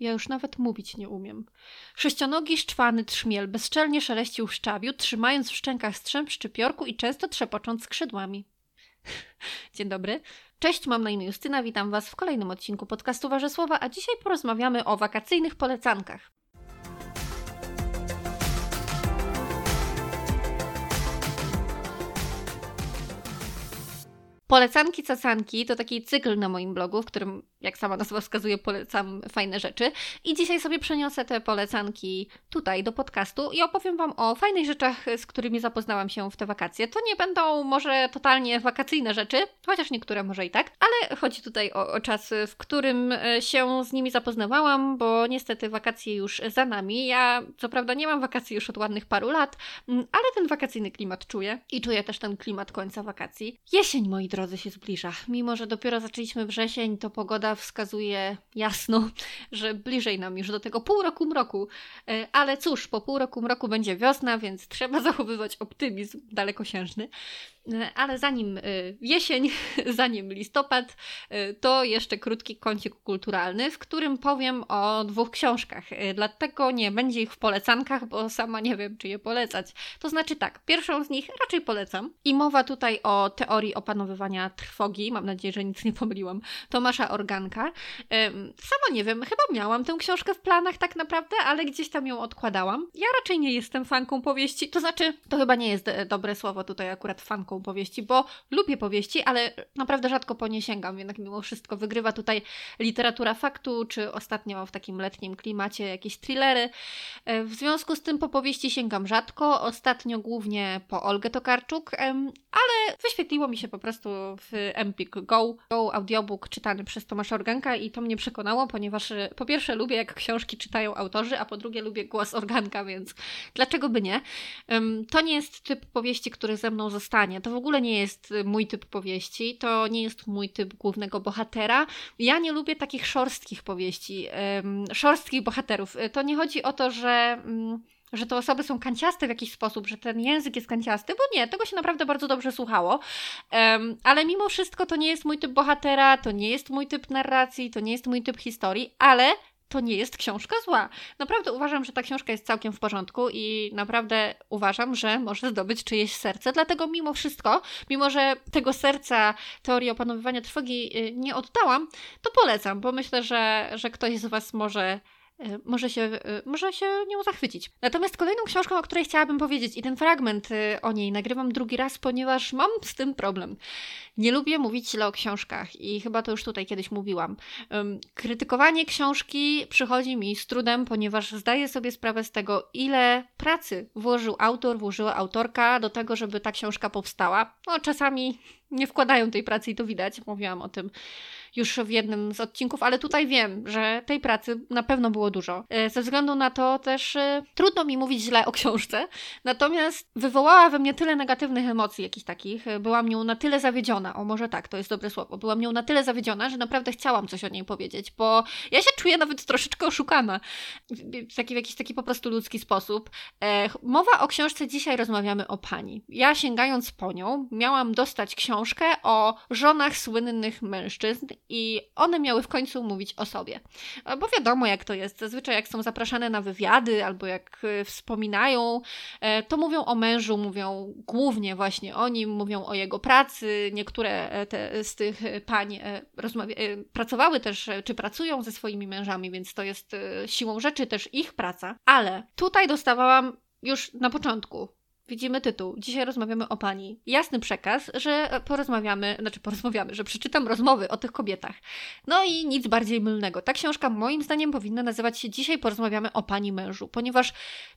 Ja już nawet mówić nie umiem. Sześcionogi szczwany trzmiel bezczelnie szeleścił w szczawiu, trzymając w szczękach strzęp szczypiorku i często trzepocząc skrzydłami. Dzień dobry. Cześć, mam na imię Justyna, witam Was w kolejnym odcinku podcastu Warzesłowa, a dzisiaj porozmawiamy o wakacyjnych polecankach. Polecanki cacanki to taki cykl na moim blogu, w którym, jak sama nazwa wskazuje, polecam fajne rzeczy. I dzisiaj sobie przeniosę te polecanki tutaj do podcastu i opowiem Wam o fajnych rzeczach, z którymi zapoznałam się w te wakacje. To nie będą może totalnie wakacyjne rzeczy, chociaż niektóre może i tak, ale chodzi tutaj o, o czas, w którym e, się z nimi zapoznawałam, bo niestety wakacje już za nami. Ja co prawda nie mam wakacji już od ładnych paru lat, ale ten wakacyjny klimat czuję i czuję też ten klimat końca wakacji. Jesień, moi drodzy, się zbliża. Mimo, że dopiero zaczęliśmy wrzesień, to pogoda wskazuje jasno, że bliżej nam już do tego pół roku mroku. E, ale cóż, po pół roku mroku będzie wiosna, więc trzeba zachowywać optymizm dalekosiężny. E, ale zanim e, jesień, zanim listopad, to jeszcze krótki kącik kulturalny, w którym powiem o dwóch książkach. Dlatego nie będzie ich w polecankach, bo sama nie wiem, czy je polecać. To znaczy tak, pierwszą z nich raczej polecam. I mowa tutaj o teorii opanowywania trwogi, mam nadzieję, że nic nie pomyliłam, Tomasza Organka. Sama nie wiem, chyba miałam tę książkę w planach tak naprawdę, ale gdzieś tam ją odkładałam. Ja raczej nie jestem fanką powieści, to znaczy, to chyba nie jest e, dobre słowo tutaj akurat fanką powieści, bo lubię powieści, ale naprawdę rzadko po nie sięgam, jednak mimo wszystko wygrywa tutaj literatura faktu, czy ostatnio w takim letnim klimacie jakieś thrillery. E, w związku z tym po powieści sięgam rzadko, ostatnio głównie po Olgę Tokarczuk, ale wyświetliło mi się po prostu w Empik Go, Go audiobook czytany przez Tomasza Organka i to mnie przekonało, ponieważ e, po pierwsze lubię jak książki czytają autorzy, a po drugie lubię głos Organka, więc dlaczego by nie? To nie jest typ powieści, który ze mną zostanie. To w ogóle nie jest e, mój typ powieści, to nie jest mój typ głównego bohatera. Ja nie lubię takich szorstkich powieści, szorstkich bohaterów. E, to nie chodzi o to, że że te osoby są kanciaste w jakiś sposób, że ten język jest kanciasty, bo nie, tego się naprawdę bardzo dobrze słuchało. Um, ale mimo wszystko to nie jest mój typ bohatera, to nie jest mój typ narracji, to nie jest mój typ historii, ale to nie jest książka zła. Naprawdę uważam, że ta książka jest całkiem w porządku i naprawdę uważam, że może zdobyć czyjeś serce. Dlatego mimo wszystko, mimo że tego serca teorii opanowywania trwogi y, nie oddałam, to polecam, bo myślę, że, że ktoś z Was może może się, e, może się nią zachwycić. Natomiast kolejną książką, o której chciałabym powiedzieć i ten fragment e, o niej nagrywam drugi raz, ponieważ mam z tym problem. Nie lubię mówić źle o książkach i chyba to już tutaj kiedyś mówiłam. Krytykowanie książki przychodzi mi z trudem, ponieważ zdaję sobie sprawę z tego, ile pracy włożył autor, włożyła autorka do tego, żeby ta książka powstała. No czasami nie wkładają tej pracy i to widać. Mówiłam o tym już w jednym z odcinków, ale tutaj wiem, że tej pracy na pewno było dużo. E, ze względu na to też e, trudno mi mówić źle o książce, natomiast wywołała we mnie tyle negatywnych emocji jakichś takich. E, byłam nią na tyle zawiedziona, o może tak, to jest dobre słowo. Byłam nią na tyle zawiedziona, że naprawdę chciałam coś o niej powiedzieć, bo ja się czuję nawet troszeczkę oszukana w taki, w jakiś taki po prostu ludzki sposób. Mowa o książce dzisiaj rozmawiamy o pani. Ja sięgając po nią, miałam dostać książkę o żonach słynnych mężczyzn i one miały w końcu mówić o sobie. Bo wiadomo, jak to jest. Zazwyczaj, jak są zapraszane na wywiady albo jak e, wspominają, e, to mówią o mężu, mówią głównie właśnie o nim, mówią o jego pracy. Niektóre e, te, z tych pań pracowały też, czy pracują ze swoimi mężami, więc to jest siłą rzeczy też ich praca. Ale tutaj dostawałam już na początku Widzimy tytuł. Dzisiaj rozmawiamy o pani. Jasny przekaz, że porozmawiamy, znaczy porozmawiamy, że przeczytam rozmowy o tych kobietach. No i nic bardziej mylnego. Ta książka moim zdaniem powinna nazywać się Dzisiaj porozmawiamy o pani mężu, ponieważ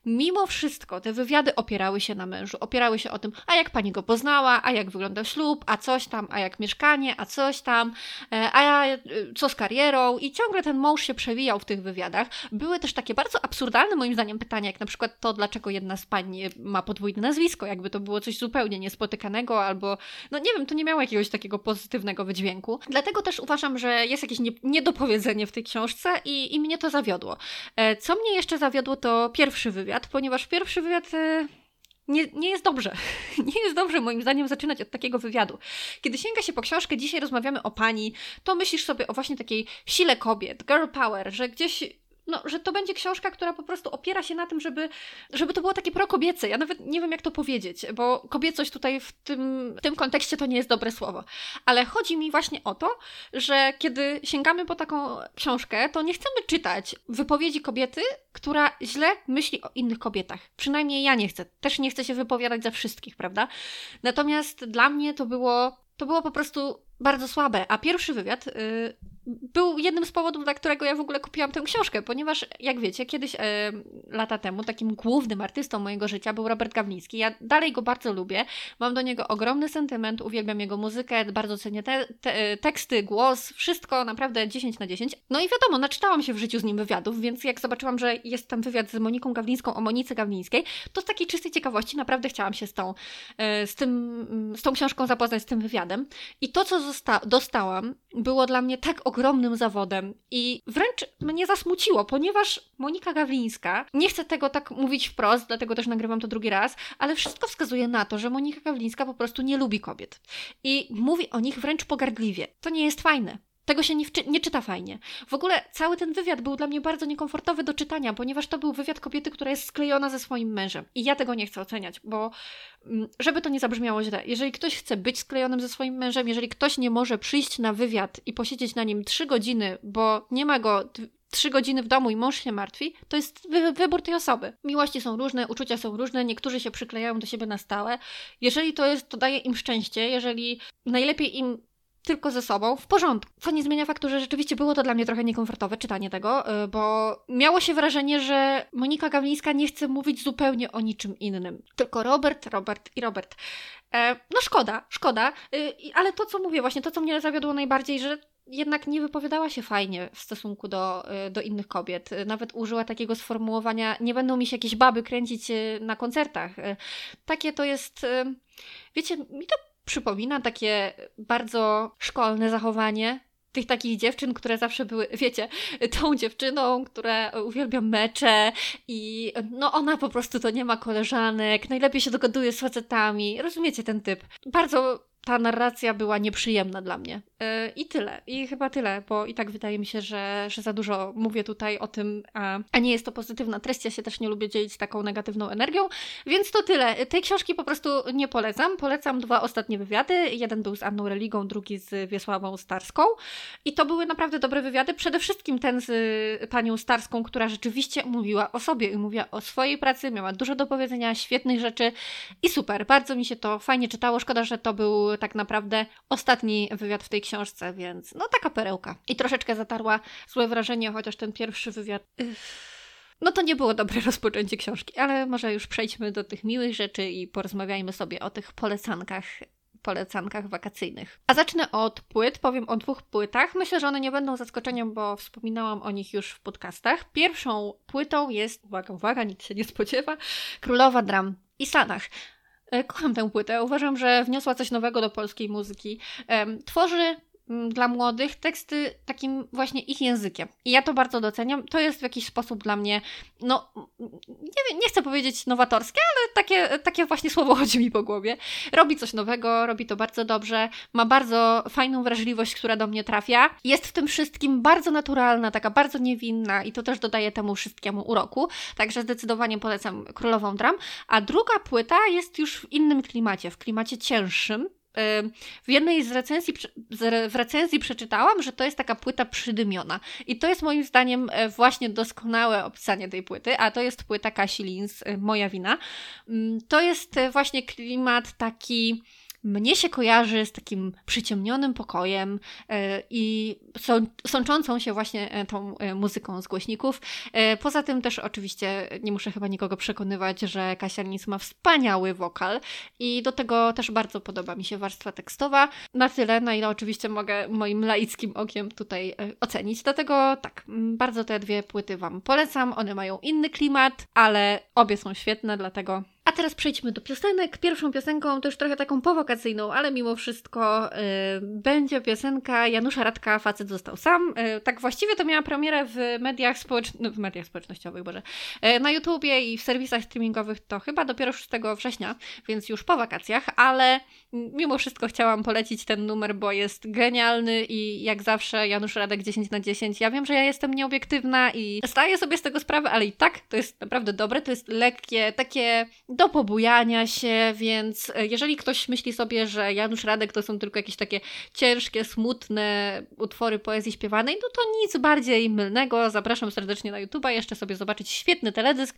mimo wszystko te wywiady opierały się na mężu. Opierały się o tym, a jak pani go poznała, a jak wygląda ślub, a coś tam, a jak mieszkanie, a coś tam, e, a e, co z karierą i ciągle ten mąż się przewijał w tych wywiadach. Były też takie bardzo absurdalne moim zdaniem pytania, jak na przykład to, dlaczego jedna z pań ma podwójny nazwisko, jakby to było coś zupełnie niespotykanego, albo no nie wiem, to nie miało jakiegoś takiego pozytywnego wydźwięku. Dlatego też uważam, że jest jakieś nie, niedopowiedzenie w tej książce i, i mnie to zawiodło. E, co mnie jeszcze zawiodło, to pierwszy wywiad, ponieważ pierwszy wywiad. E, nie, nie jest dobrze. Nie jest dobrze, moim zdaniem, zaczynać od takiego wywiadu. Kiedy sięga się po książkę, dzisiaj rozmawiamy o pani, to myślisz sobie o właśnie takiej sile kobiet, girl power, że gdzieś no, że to będzie książka, która po prostu opiera się na tym, żeby, żeby to było takie prokobiece. Ja nawet nie wiem, jak to powiedzieć, bo kobiecość tutaj w tym, w tym kontekście to nie jest dobre słowo. Ale chodzi mi właśnie o to, że kiedy sięgamy po taką książkę, to nie chcemy czytać wypowiedzi kobiety, która źle myśli o innych kobietach. Przynajmniej ja nie chcę. Też nie chcę się wypowiadać za wszystkich, prawda? Natomiast dla mnie to było, to było po prostu bardzo słabe. A pierwszy wywiad yy, był jednym z powodów, dla którego ja w ogóle kupiłam tę książkę, ponieważ, jak wiecie, kiedyś e, lata temu takim głównym artystą mojego życia był Robert Gawliński. Ja dalej go bardzo lubię, mam do niego ogromny sentyment, uwielbiam jego muzykę, bardzo cenię te, te, teksty, głos, wszystko naprawdę 10 na 10. No i wiadomo, naczytałam się w życiu z nim wywiadów, więc jak zobaczyłam, że jest tam wywiad z Moniką Gawlińską o Monice Gawlińskiej, to z takiej czystej ciekawości naprawdę chciałam się z tą, e, z tym, z tą książką zapoznać, z tym wywiadem. I to, co dostałam, było dla mnie tak ogromnym zawodem i wręcz mnie zasmuciło, ponieważ Monika Gawlińska, nie chcę tego tak mówić wprost, dlatego też nagrywam to drugi raz, ale wszystko wskazuje na to, że Monika Gawlińska po prostu nie lubi kobiet i mówi o nich wręcz pogardliwie. To nie jest fajne. Tego się nie, nie, czyta fajnie. W ogóle cały ten wywiad był dla mnie bardzo niekomfortowy do czytania, ponieważ to był wywiad kobiety, która jest sklejona ze swoim mężem. I ja tego nie chcę oceniać, bo mm, żeby to nie zabrzmiało źle, jeżeli ktoś chce być sklejonym ze swoim mężem, jeżeli ktoś nie może przyjść na wywiad i posiedzieć na nim trzy godziny, bo nie ma go trzy godziny w domu i mąż się martwi, to jest wy wybór tej osoby. Miłości są różne, uczucia są różne, niektórzy się przyklejają do siebie na stałe. Jeżeli to jest, to daje im szczęście, jeżeli najlepiej im tylko ze sobą, w porządku. Co nie zmienia faktu, że rzeczywiście było to dla mnie trochę niekomfortowe czytanie tego, y, bo miało się wrażenie, że Monika Gawlińska nie chce mówić zupełnie o niczym innym. Tylko Robert, Robert i Robert. E, no szkoda, szkoda, y, ale to co mówię właśnie, to co mnie zawiodło najbardziej, że jednak nie wypowiadała się fajnie w stosunku do, y, do innych kobiet. Nawet użyła takiego sformułowania: Nie będą mi się jakieś baby kręcić na koncertach. Takie to jest. Wiecie, mi to przypomina takie bardzo szkolne zachowanie tych takich dziewczyn, które zawsze były, wiecie, tą dziewczyną, która uwielbia mecze i no ona po prostu to nie ma koleżanek, najlepiej się dogaduje z facetami. Rozumiecie ten typ? Bardzo ta narracja była nieprzyjemna dla mnie. Yy, I tyle. I chyba tyle, bo i tak wydaje mi się, że, że za dużo mówię tutaj o tym, a, a nie jest to pozytywna treść. Ja się też nie lubię dzielić taką negatywną energią, więc to tyle. Tej książki po prostu nie polecam. Polecam dwa ostatnie wywiady. Jeden był z Anną Religą, drugi z Wiesławą Starską. I to były naprawdę dobre wywiady. Przede wszystkim ten z panią Starską, która rzeczywiście mówiła o sobie i mówiła o swojej pracy, miała dużo do powiedzenia, świetnych rzeczy i super. Bardzo mi się to fajnie czytało. Szkoda, że to był tak naprawdę ostatni wywiad w tej książce, więc no taka perełka. I troszeczkę zatarła złe wrażenie, chociaż ten pierwszy wywiad... No to nie było dobre rozpoczęcie książki, ale może już przejdźmy do tych miłych rzeczy i porozmawiajmy sobie o tych polecankach polecankach wakacyjnych. A zacznę od płyt, powiem o dwóch płytach. Myślę, że one nie będą zaskoczeniem, bo wspominałam o nich już w podcastach. Pierwszą płytą jest, uwaga, uwaga, nikt się nie spodziewa, Królowa Dram i Sanach. E, kocham tę płytę. Uważam, że wniosła coś nowego do polskiej muzyki. Tworzy dla młodych teksty takim właśnie ich językiem. I ja to bardzo doceniam. To jest w jakiś sposób dla mnie, no nie, nie chcę powiedzieć nowatorskie, ale takie, takie właśnie słowo chodzi mi po głowie. Robi coś nowego, robi to bardzo dobrze, ma bardzo fajną wrażliwość, która do mnie trafia. Jest w tym wszystkim bardzo naturalna, taka bardzo niewinna i to też dodaje temu wszystkiemu uroku. Także zdecydowanie polecam Królową Dram. A druga płyta jest już w innym klimacie, w klimacie cięższym w jednej z recenzji, w recenzji przeczytałam, że to jest taka płyta przydymiona. I to jest moim zdaniem e, właśnie doskonałe opisanie tej płyty, a to jest płyta Kasi Lins, e, Moja wina. To jest e, właśnie klimat taki mnie się kojarzy z takim przyciemnionym pokojem e, i sączącą się właśnie e, tą e, muzyką z głośników. Poza tym też oczywiście nie muszę chyba nikogo przekonywać, że Kasia Nic ma wspaniały wokal i do tego też bardzo podoba mi się warstwa tekstowa. Na tyle, na ile oczywiście mogę moim laickim okiem tutaj ocenić. Dlatego tak, bardzo te dwie płyty Wam polecam. One mają inny klimat, ale obie są świetne, dlatego teraz przejdźmy do piosenek. Pierwszą piosenką to już trochę taką powakacyjną, ale mimo wszystko y, będzie piosenka Janusza Radka Facet został sam. Y, tak właściwie to miała premierę w mediach, społecz... no, w mediach społecznościowych, boże, y, na YouTubie i w serwisach streamingowych to chyba dopiero 6 września, więc już po wakacjach, ale mimo wszystko chciałam polecić ten numer, bo jest genialny i jak zawsze Janusz Radek 10 na 10. Ja wiem, że ja jestem nieobiektywna i zdaję sobie z tego sprawę, ale i tak to jest naprawdę dobre, to jest lekkie, takie do pobujania się, więc e, jeżeli ktoś myśli sobie, że Janusz Radek to są tylko jakieś takie ciężkie, smutne utwory poezji śpiewanej, no to nic bardziej mylnego. Zapraszam serdecznie na YouTube'a, jeszcze sobie zobaczyć świetny teledysk.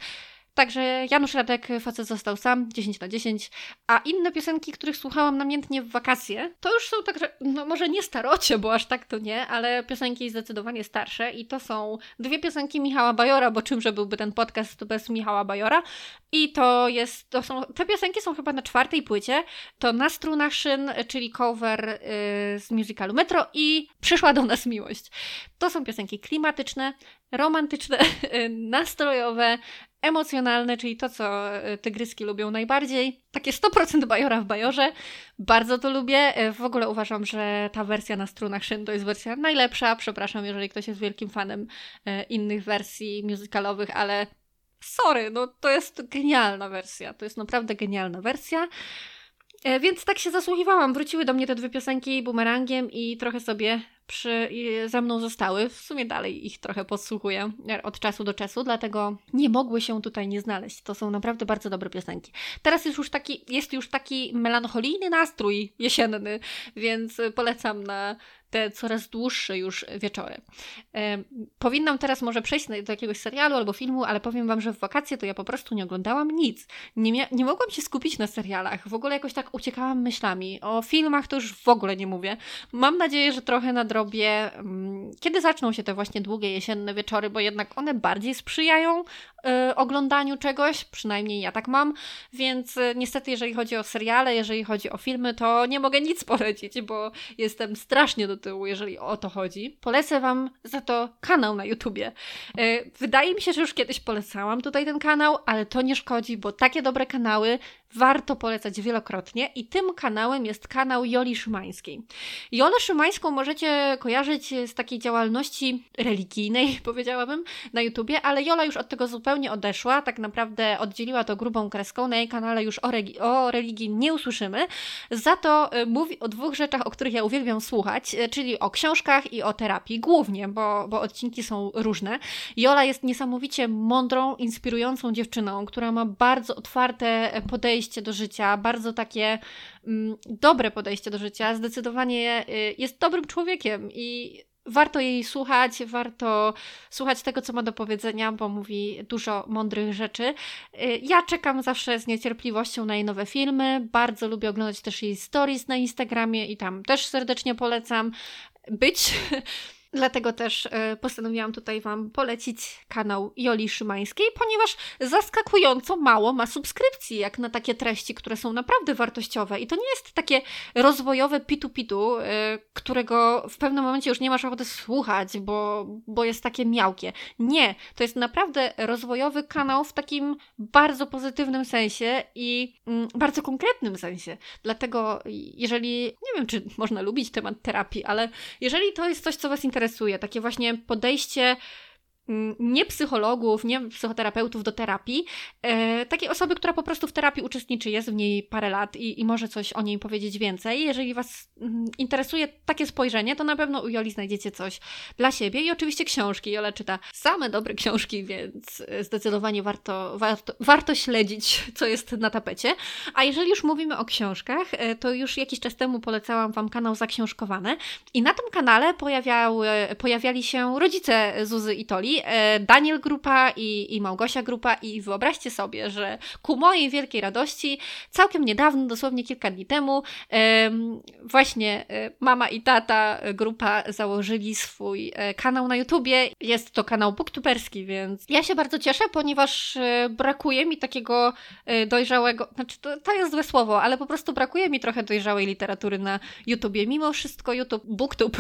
Także Janusz Radek, facet został sam, 10 na 10, a inne piosenki, których słuchałam namiętnie w wakacje, to już są także, no może nie starocie, bo aż tak to nie, ale piosenki zdecydowanie starsze i to są dwie piosenki Michała Bajora, bo czymże byłby ten podcast bez Michała Bajora? I to jest, to są, te piosenki są chyba na czwartej płycie, to Na strunach szyn, czyli cover yy, z musicalu Metro i Przyszła do nas miłość. To są piosenki klimatyczne, romantyczne, nastrojowe, emocjonalne, czyli to, co e, tygryski lubią najbardziej. Takie 100% bajora w bajorze. Bardzo to lubię. E, w ogóle uważam, że ta wersja na strunach szyn to jest wersja najlepsza. Przepraszam, jeżeli ktoś jest wielkim fanem e, innych wersji musicalowych, ale sorry, no to jest genialna wersja. To jest naprawdę genialna wersja. Więc tak się zasłuchiwałam. Wróciły do mnie te dwie piosenki bumerangiem i trochę sobie przy, ze mną zostały. W sumie dalej ich trochę podsłuchuję od czasu do czasu, dlatego nie mogły się tutaj nie znaleźć. To są naprawdę bardzo dobre piosenki. Teraz jest już taki, jest już taki melancholijny nastrój jesienny, więc polecam na te coraz dłuższe już wieczory. E, powinnam teraz może przejść do jakiegoś serialu albo filmu, ale powiem Wam, że w wakacje to ja po prostu nie oglądałam nic. Nie, nie mogłam się skupić na serialach. W ogóle jakoś tak uciekałam myślami. O filmach to już w ogóle nie mówię. Mam nadzieję, że trochę nadrobię. Mm, kiedy zaczną się te właśnie długie jesienne wieczory, bo jednak one bardziej sprzyjają y, oglądaniu czegoś, przynajmniej ja tak mam, więc y, niestety jeżeli chodzi o seriale, jeżeli chodzi o filmy, to nie mogę nic polecić, bo jestem strasznie do tyłu, jeżeli o to chodzi. Polecę Wam za to kanał na YouTubie. Y, wydaje mi się, że już kiedyś polecałam tutaj ten kanał, ale to nie szkodzi, bo takie dobre kanały warto polecać wielokrotnie i tym kanałem jest kanał Joli Szymańskiej. Jolę Szymańską możecie kojarzyć z takiej działalności religijnej, powiedziałabym, na YouTubie, ale Jola już od tego zupełnie odeszła, tak naprawdę oddzieliła to grubą kreską, na jej kanale już o, o religii nie usłyszymy, za to y, mówi o dwóch rzeczach, o których ja uwielbiam słuchać, y, czyli o książkach i o terapii, głównie, bo, bo odcinki są różne. Jola jest niesamowicie mądrą, inspirującą dziewczyną, która ma bardzo otwarte podejście podejście do życia, bardzo takie mm, dobre podejście do życia. Zdecydowanie y, jest dobrym człowiekiem i warto jej słuchać, warto słuchać tego, co ma do powiedzenia, bo mówi dużo mądrych rzeczy. Y, ja czekam zawsze z niecierpliwością na jej nowe filmy. Bardzo lubię oglądać też jej stories na Instagramie i tam też serdecznie polecam być. Dlatego też e, postanowiłam tutaj Wam polecić kanał Joli Szymańskiej, ponieważ zaskakująco mało ma subskrypcji, jak na takie treści, które są naprawdę wartościowe. I to nie jest takie rozwojowe pitu-pitu, e, którego w pewnym momencie już nie masz ochoty słuchać, bo, bo jest takie miałkie. Nie, to jest naprawdę rozwojowy kanał w takim bardzo pozytywnym sensie i mm, bardzo konkretnym sensie. Dlatego, jeżeli, nie wiem, czy można lubić temat terapii, ale jeżeli to jest coś, co Was interesuje, interesuje. Takie właśnie podejście nie psychologów, nie psychoterapeutów do terapii, e, takiej osoby, która po prostu w terapii uczestniczy, jest w niej parę lat i, i może coś o niej powiedzieć więcej. Jeżeli Was mm, interesuje takie spojrzenie, to na pewno u Joli znajdziecie coś dla siebie i oczywiście książki. Jola czyta same dobre książki, więc zdecydowanie warto, warto, warto śledzić, co jest na tapecie. A jeżeli już mówimy o książkach, e, to już jakiś czas temu polecałam Wam kanał Zaksiążkowane i na tym kanale pojawiały, pojawiali się rodzice Zuzy i Toli, E, Daniel Grupa i, i Małgosia Grupa i wyobraźcie sobie, że ku mojej wielkiej radości całkiem niedawno, dosłownie kilka dni temu, właśnie e, mama i tata Grupa założyli swój e, kanał na YouTubie. Jest to kanał booktuberski, więc ja się bardzo cieszę, ponieważ brakuje mi takiego dojrzałego, znaczy to, to jest złe słowo, ale po prostu brakuje mi trochę dojrzałej literatury na YouTubie. Mimo wszystko YouTube, booktube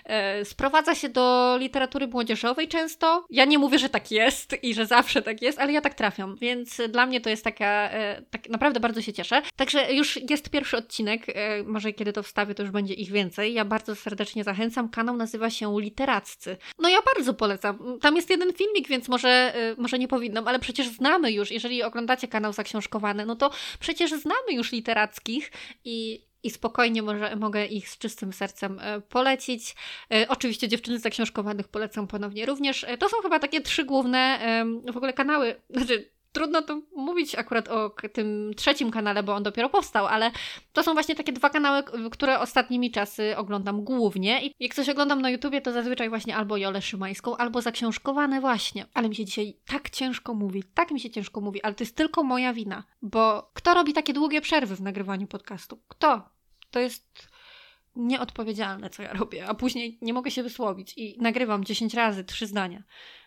sprowadza się do literatury młodzieżowej często, ja nie mówię, że tak jest i że zawsze tak jest, ale ja tak trafiam, więc dla mnie to jest taka, e, tak naprawdę bardzo się cieszę. Także już jest pierwszy odcinek, e, może kiedy to wstawię, to już będzie ich więcej. Ja bardzo serdecznie zachęcam. Kanał nazywa się Literaccy. No ja bardzo polecam. Tam jest jeden filmik, więc może, e, może nie powinnam, ale przecież znamy już, jeżeli oglądacie kanał zaksiążkowany, no to przecież znamy już literackich i i spokojnie może, mogę ich z czystym sercem e, polecić. E, oczywiście dziewczyny zaksiążkowanych polecam ponownie również. E, to są chyba takie trzy główne w ogóle kanały, znaczy trudno to mówić akurat o tym trzecim kanale, bo on dopiero powstał, ale to są właśnie takie dwa kanały, które ostatnimi czasy oglądam głównie. I jak coś oglądam na YouTubie, to zazwyczaj właśnie albo Jolę Szymańską, albo zaksiążkowane właśnie. Ale mi się dzisiaj tak ciężko mówi, tak mi się ciężko mówi, ale to jest tylko moja wina, bo kto robi takie długie przerwy w nagrywaniu podcastu? Kto? To jest nieodpowiedzialne, co ja robię, a później nie mogę się wysłowić i nagrywam 10 razy trzy zdania.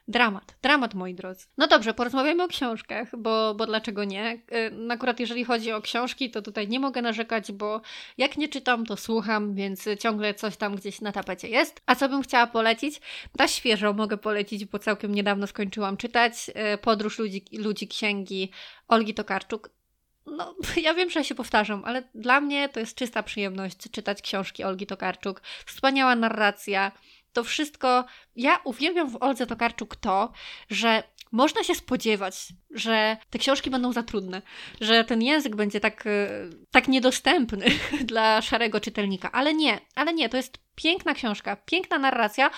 Dramat, dramat moi drodzy. No dobrze, porozmawiamy o książkach, bo, bo dlaczego nie? Akurat jeżeli chodzi o książki, to tutaj nie mogę narzekać, bo jak nie czytam, to słucham, więc ciągle coś tam gdzieś na tapecie jest. A co bym chciała polecić? Na świeżo mogę polecić, bo całkiem niedawno skończyłam czytać y, Podróż ludzi, ludzi księgi Olgi Tokarczuk no, ja wiem, że się powtarzam, ale dla mnie to jest czysta przyjemność czytać książki Olgi Tokarczuk. Wspaniała narracja. To wszystko. Ja uwielbiam w Oldze Tokarczuk to, że można się spodziewać, że te książki będą za trudne, że ten język będzie tak, e, tak niedostępny dla szarego czytelnika. Ale nie, ale nie, to jest piękna książka, piękna narracja,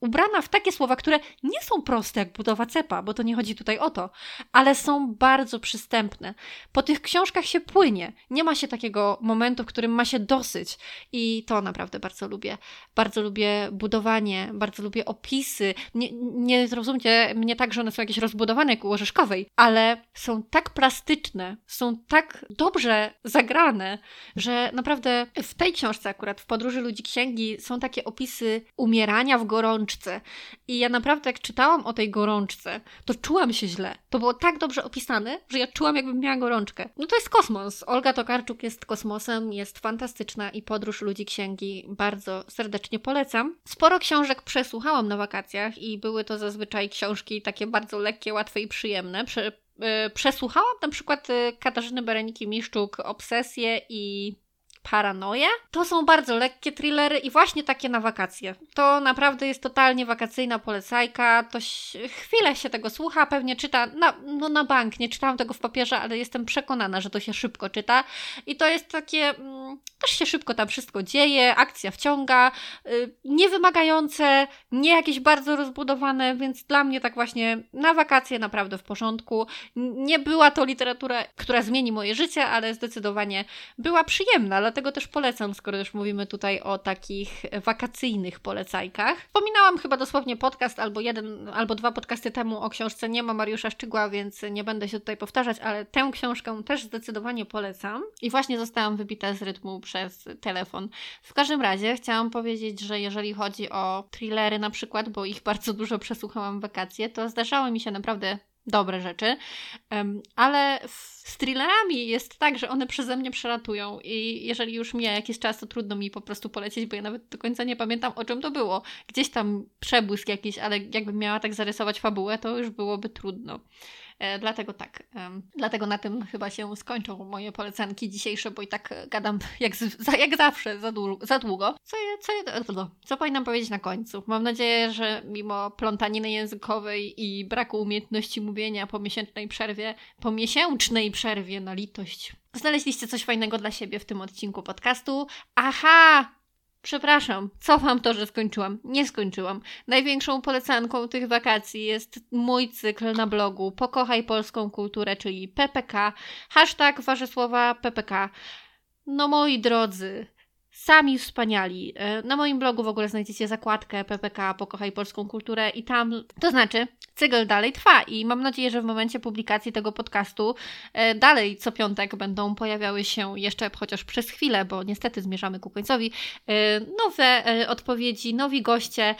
ubrana w takie słowa, które nie są proste jak budowa cepa, bo to nie chodzi tutaj o to, ale są bardzo przystępne. Po tych książkach się płynie. Nie ma się takiego momentu, w którym ma się dosyć. I to naprawdę bardzo lubię. Bardzo lubię budowanie, bardzo lubię opisy. Nie, nie zrozumcie mnie tak, że one są jakieś rozbudowane jak u Orzeszkowej, ale są tak plastyczne, są tak dobrze zagrane, że naprawdę w tej książce akurat, w Podróży Ludzi Księgi, są takie opisy umierania w gorączce, gorączce. I ja naprawdę, jak czytałam o tej gorączce, to czułam się źle. To było tak dobrze opisane, że ja czułam, jakbym miała gorączkę. No to jest kosmos. Olga Tokarczuk jest kosmosem, jest fantastyczna i podróż ludzi księgi bardzo serdecznie polecam. Sporo książek przesłuchałam na wakacjach i były to zazwyczaj książki takie bardzo lekkie, łatwe i przyjemne. Prze y, przesłuchałam na przykład y, Katarzyny Bereniki-Miszczuk Obsesję i Paranoję. To są bardzo lekkie thrillery i właśnie takie na wakacje. To naprawdę jest totalnie wakacyjna polecajka. To chwilę się tego słucha, pewnie czyta na, no na bank. Nie czytałam tego w papierze, ale jestem przekonana, że to się szybko czyta. I to jest takie. Mm, też się szybko tam wszystko dzieje, akcja wciąga, yy, niewymagające, nie jakieś bardzo rozbudowane, więc dla mnie tak właśnie na wakacje naprawdę w porządku. Nie była to literatura, która zmieni moje życie, ale zdecydowanie była przyjemna, dlatego też polecam, skoro już mówimy tutaj o takich wakacyjnych polecajkach. Wspominałam chyba dosłownie podcast albo jeden, albo dwa podcasty temu o książce Nie ma Mariusza Szczygła, więc nie będę się tutaj powtarzać, ale tę książkę też zdecydowanie polecam. I właśnie zostałam wybita z rytmu przez telefon. W każdym razie chciałam powiedzieć, że jeżeli chodzi o thrillery na przykład, bo ich bardzo dużo przesłuchałam w wakacje, to zdarzały mi się naprawdę dobre rzeczy, ale z thrillerami jest tak, że one przeze mnie przelatują i jeżeli już mija jakiś czas, to trudno mi po prostu polecieć, bo ja nawet do końca nie pamiętam o czym to było. Gdzieś tam przebłysk jakiś, ale jakbym miała tak zarysować fabułę, to już byłoby trudno. E, dlatego tak, dlatego na tym chyba się skończą moje polecanki dzisiejsze, bo i tak gadam jak, jak zawsze za, długo. Za długo. Co, co, co powinnam powiedzieć na końcu? Mam nadzieję, że mimo plątaniny językowej i braku umiejętności mówienia po miesięcznej przerwie, po miesięcznej przerwie na litość, znaleźliście coś fajnego dla siebie w tym odcinku podcastu. Aha! Przepraszam, cofam to, że skończyłam. Nie skończyłam. Największą polecanką tych wakacji jest mój cykl na blogu Pokochaj Polską Kulturę, czyli PPK. Hashtag wasze słowa PPK. No moi drodzy, sami wspaniali. E, na moim blogu w ogóle znajdziecie zakładkę PPK Pokochaj Polską Kulturę i tam, to znaczy, cykl dalej trwa i mam nadzieję, że w momencie publikacji tego podcastu e, dalej co piątek będą pojawiały się jeszcze chociaż przez chwilę, bo niestety zmierzamy ku końcowi, e, nowe odpowiedzi, nowi goście,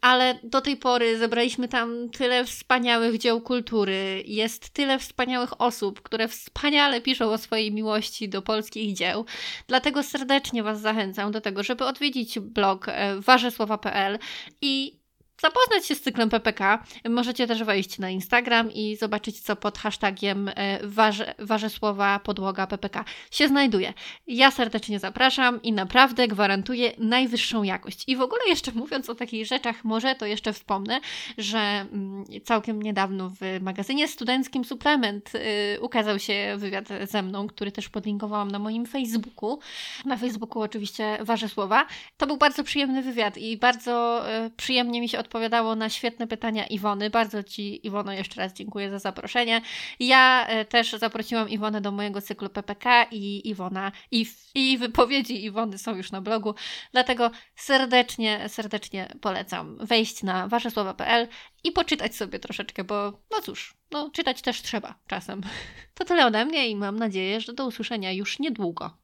ale do tej pory zebraliśmy tam tyle wspaniałych dzieł kultury, jest tyle wspaniałych osób, które wspaniale piszą o swojej miłości do polskich dzieł. Dlatego serdecznie Was zachęcam do tego, żeby odwiedzić blog warzesłowa.pl i zapoznać się z cyklem PPK, możecie też wejść na Instagram i zobaczyć, co pod hashtagiem e, warze, Warzesłowa Podłoga PPK się znajduje. Ja serdecznie zapraszam i naprawdę gwarantuję najwyższą jakość. I w ogóle jeszcze mówiąc o takich rzeczach, może to jeszcze wspomnę, że mm, całkiem niedawno w magazynie studenckim Suplement y, ukazał się wywiad ze mną, który też podlinkowałam na moim Facebooku. Na Facebooku oczywiście Warzesłowa. To był bardzo przyjemny wywiad i bardzo y, przyjemnie mi się odpowiadało na świetne pytania Iwony. Bardzo Ci, Iwono, jeszcze raz dziękuję za zaproszenie. Ja y, też zaprosiłam Iwonę do mojego cyklu PPK i Iwona i, i wypowiedzi Iwony są już na blogu, dlatego serdecznie, serdecznie polecam wejść na waszesłowa.pl i poczytać sobie troszeczkę, bo no cóż, no czytać też trzeba czasem. To tyle ode mnie i mam nadzieję, że do usłyszenia już niedługo.